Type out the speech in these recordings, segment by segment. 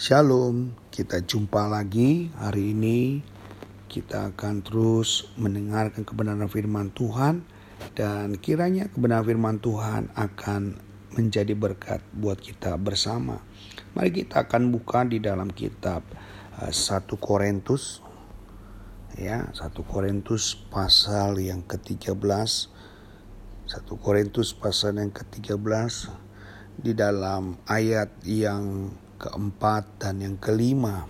Shalom, kita jumpa lagi hari ini. Kita akan terus mendengarkan kebenaran firman Tuhan dan kiranya kebenaran firman Tuhan akan menjadi berkat buat kita bersama. Mari kita akan buka di dalam kitab 1 eh, Korintus ya, 1 Korintus pasal yang ke-13. 1 Korintus pasal yang ke-13 di dalam ayat yang keempat dan yang kelima.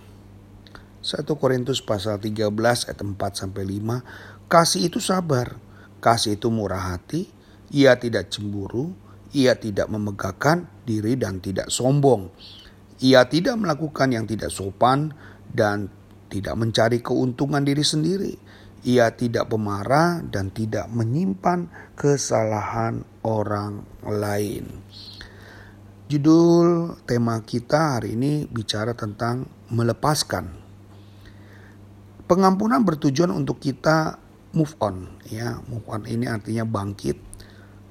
1 Korintus pasal 13 ayat 4 sampai 5. Kasih itu sabar, kasih itu murah hati, ia tidak cemburu, ia tidak memegahkan diri dan tidak sombong. Ia tidak melakukan yang tidak sopan dan tidak mencari keuntungan diri sendiri. Ia tidak pemarah dan tidak menyimpan kesalahan orang lain. Judul tema kita hari ini bicara tentang melepaskan. Pengampunan bertujuan untuk kita move on ya. Move on ini artinya bangkit.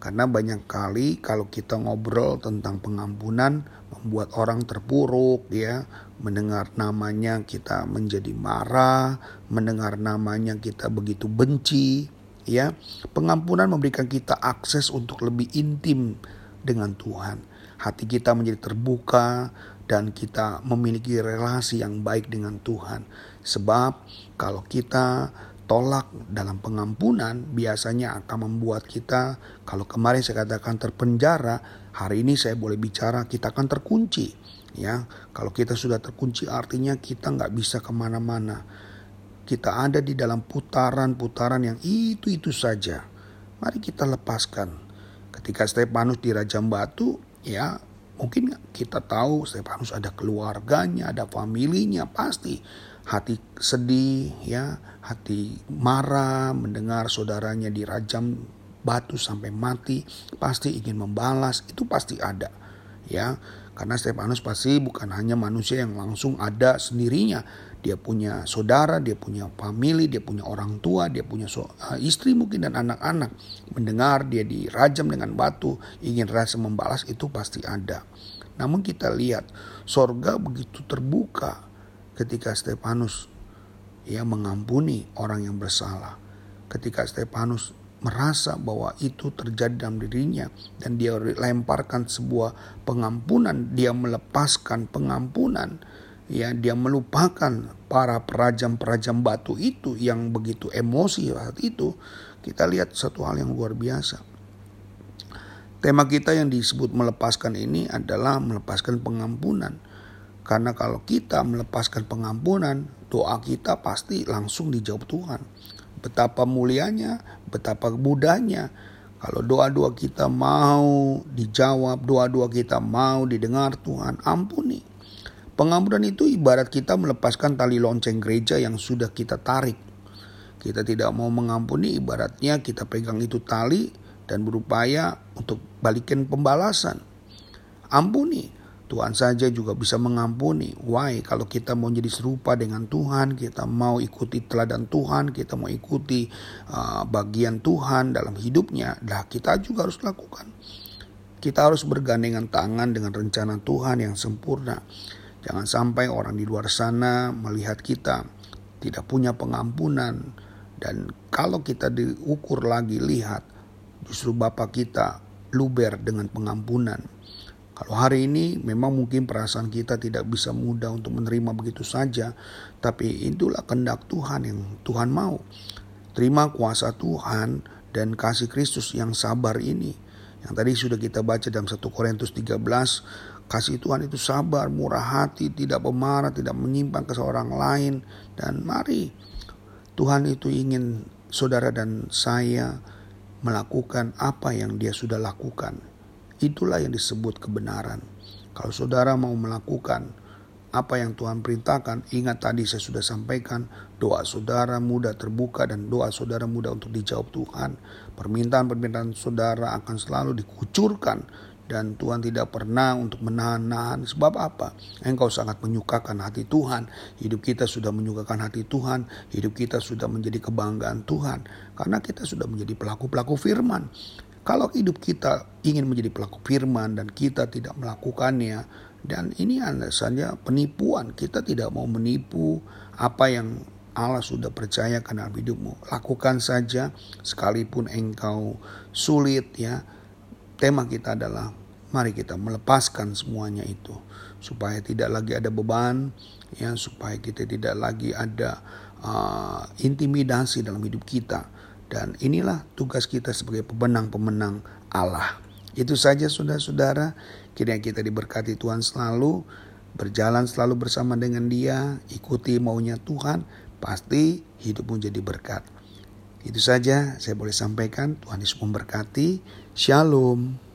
Karena banyak kali kalau kita ngobrol tentang pengampunan membuat orang terpuruk ya, mendengar namanya kita menjadi marah, mendengar namanya kita begitu benci ya. Pengampunan memberikan kita akses untuk lebih intim dengan Tuhan hati kita menjadi terbuka dan kita memiliki relasi yang baik dengan Tuhan. Sebab kalau kita tolak dalam pengampunan biasanya akan membuat kita kalau kemarin saya katakan terpenjara, hari ini saya boleh bicara kita akan terkunci. Ya, kalau kita sudah terkunci artinya kita nggak bisa ke mana-mana. Kita ada di dalam putaran-putaran yang itu-itu saja. Mari kita lepaskan. Ketika Stefanus dirajam batu, ya mungkin kita tahu Stefanus ada keluarganya, ada familinya pasti hati sedih ya, hati marah mendengar saudaranya dirajam batu sampai mati, pasti ingin membalas, itu pasti ada ya. Karena Stefanus pasti bukan hanya manusia yang langsung ada sendirinya, dia punya saudara, dia punya family, dia punya orang tua, dia punya so, uh, istri mungkin dan anak-anak. Mendengar dia dirajam dengan batu, ingin rasa membalas itu pasti ada. Namun kita lihat sorga begitu terbuka ketika Stefanus ya mengampuni orang yang bersalah. Ketika Stefanus merasa bahwa itu terjadi dalam dirinya dan dia lemparkan sebuah pengampunan, dia melepaskan pengampunan ya dia melupakan para perajam-perajam batu itu yang begitu emosi saat itu. Kita lihat satu hal yang luar biasa. Tema kita yang disebut melepaskan ini adalah melepaskan pengampunan. Karena kalau kita melepaskan pengampunan doa kita pasti langsung dijawab Tuhan. Betapa mulianya betapa mudahnya. Kalau doa-doa kita mau dijawab, doa-doa kita mau didengar Tuhan, ampuni. Pengampunan itu ibarat kita melepaskan tali lonceng gereja yang sudah kita tarik. Kita tidak mau mengampuni ibaratnya kita pegang itu tali dan berupaya untuk balikin pembalasan. Ampuni. Tuhan saja juga bisa mengampuni. Why? Kalau kita mau jadi serupa dengan Tuhan, kita mau ikuti teladan Tuhan, kita mau ikuti uh, bagian Tuhan dalam hidupnya, dah kita juga harus lakukan. Kita harus bergandengan tangan dengan rencana Tuhan yang sempurna. Jangan sampai orang di luar sana melihat kita tidak punya pengampunan dan kalau kita diukur lagi lihat justru Bapak kita luber dengan pengampunan. Kalau hari ini memang mungkin perasaan kita tidak bisa mudah untuk menerima begitu saja, tapi itulah kehendak Tuhan yang Tuhan mau. Terima kuasa Tuhan dan kasih Kristus yang sabar ini. Yang tadi sudah kita baca dalam 1 Korintus 13, Kasih Tuhan itu sabar, murah hati, tidak pemarah, tidak menyimpang ke seorang lain. Dan mari Tuhan itu ingin saudara dan saya melakukan apa yang dia sudah lakukan. Itulah yang disebut kebenaran. Kalau saudara mau melakukan apa yang Tuhan perintahkan, ingat tadi saya sudah sampaikan, doa saudara mudah terbuka dan doa saudara mudah untuk dijawab Tuhan. Permintaan-permintaan saudara akan selalu dikucurkan dan Tuhan tidak pernah untuk menahan-nahan. Sebab apa? Engkau sangat menyukakan hati Tuhan. Hidup kita sudah menyukakan hati Tuhan. Hidup kita sudah menjadi kebanggaan Tuhan. Karena kita sudah menjadi pelaku-pelaku firman. Kalau hidup kita ingin menjadi pelaku firman dan kita tidak melakukannya, Dan ini saja penipuan. Kita tidak mau menipu apa yang Allah sudah percayakan dalam hidupmu. Lakukan saja sekalipun engkau sulit ya. Tema kita adalah mari kita melepaskan semuanya itu supaya tidak lagi ada beban ya supaya kita tidak lagi ada uh, intimidasi dalam hidup kita dan inilah tugas kita sebagai pemenang-pemenang Allah. Itu saja saudara-saudara, kiranya kita diberkati Tuhan selalu, berjalan selalu bersama dengan dia, ikuti maunya Tuhan, pasti hidupmu jadi berkat. Itu saja saya boleh sampaikan, Tuhan Yesus memberkati. Shalom.